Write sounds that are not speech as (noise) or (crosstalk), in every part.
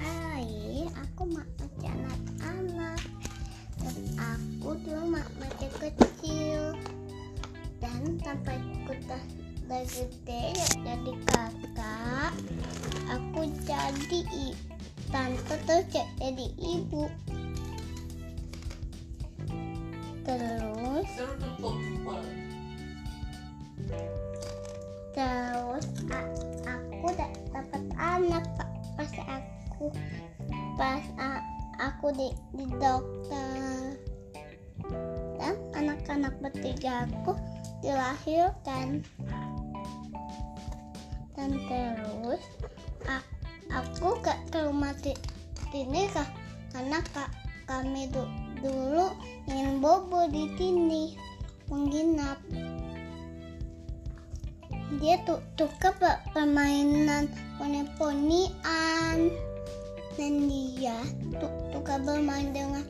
hari aku mak anak-anak aku dulu mak baca kecil. Dan sampai kita udah gede jadi kakak. Aku jadi tante terus jadi ibu. Terus terus aku dapat anak aku pas aku di, di dokter. Dan anak-anak bertiga aku dilahirkan. Dan terus aku ke, ke rumah Tini kah karena kak kami du- dulu ingin bobo di sini menginap. Dia tuh suka pe- permainan poni-ponian dan dia tuh suka bermain dengan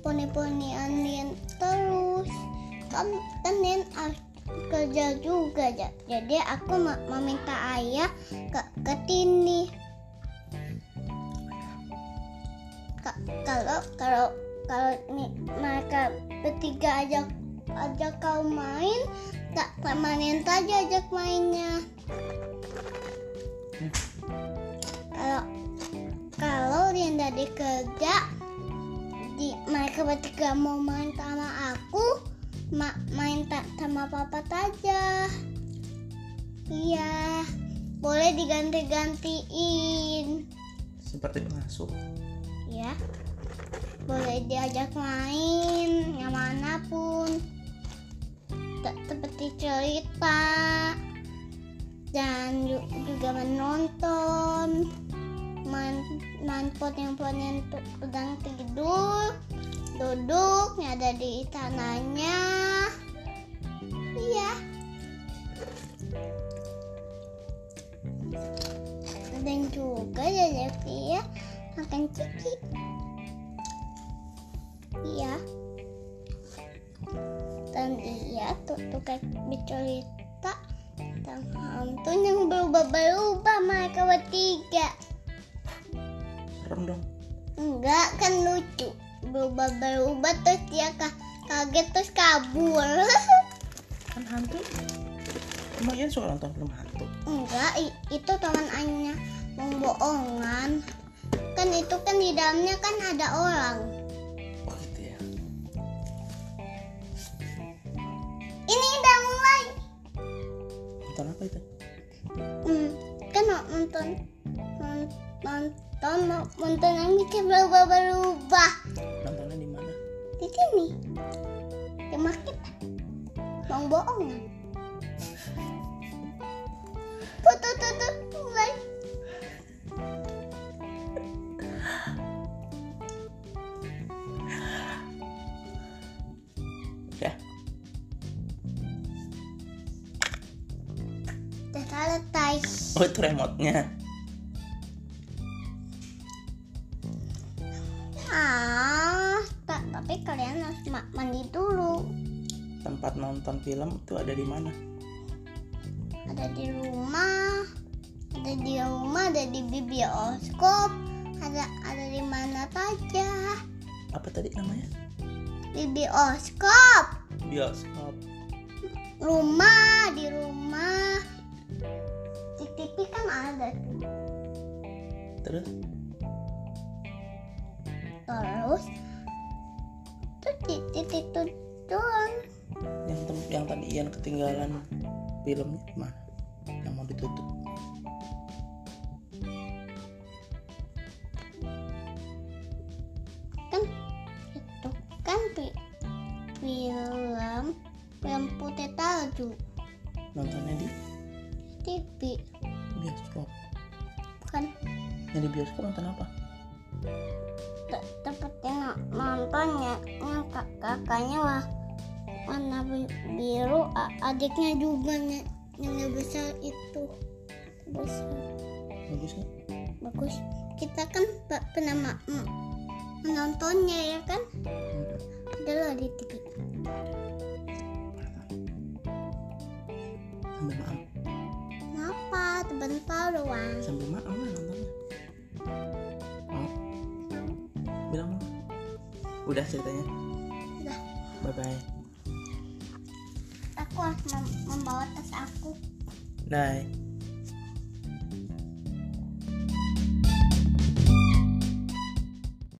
poni-ponian Lin terus. Kan kan Lin kerja juga ja- jadi aku meminta ayah ke ke Tini. Ka- kalau kalau kalau nih mereka bertiga ajak ajak kau main tak temanin saja ajak mainnya. Kalau kalau Linda di kerja di mereka bertiga mau main sama aku ma main tak sama papa saja. Iya boleh diganti-gantiin. Seperti pengasuh. Ya boleh diajak main yang mana pun. Tak seperti cerita dan ju- juga menonton main main yang tu- sedang tidur duduk ada di istananya iya. Dan juga ya ya. Makan ciki. Iya. Dan iya tuh tukang bercerita tentang hantu yang berubah-berubah mereka bertiga serem dong. Enggak kan lucu. Berubah-berubah terus dia ka- kaget terus kabur. (laughs) Kan hantu? Emang Ian suka nonton film hantu? Enggak itu teman Anya membohongan kan itu kan di dalamnya kan ada orang. Oh gitu ya. Ini udah mulai. Nonton apa itu? Hmm, kan nonton non- nonton nonton yang bikin berubah-berubah nontonnya di mana? Di sini. Di market. Mau bohong. Tuh tuh tuh tuh mulai ya. Udah selesai. Oh itu remote-nya kalian harus ma- mandi dulu. Tempat nonton film itu ada di mana? Ada di rumah ada di rumah ada di bioskop ada ada di mana saja. Apa tadi namanya? Bioskop. Bioskop. Rumah di rumah. Di TV kan ada tuh. Terus? Terus di itu doang yang tem- yang tadi Ian ketinggalan filmnya mana? Yang mau ditutup. Kan itu kan fi- film film putih salju. Nontonnya di? TV bioskop. Kan yang di bioskop nonton apa seperti no- nontonnya yang kak- kakaknya lah warna bi- biru adiknya juga ny- yang besar itu. Besar. Bagus nggak? Bagus. Kita kan pe- pernah ma- menontonnya ya kan? Ada loh di TV sambil maaf. Kenapa? Sebentar doang. Sambil maaf nontonnya udah ceritanya. Udah. Bye bye aku harus mem- membawa tas aku. Bye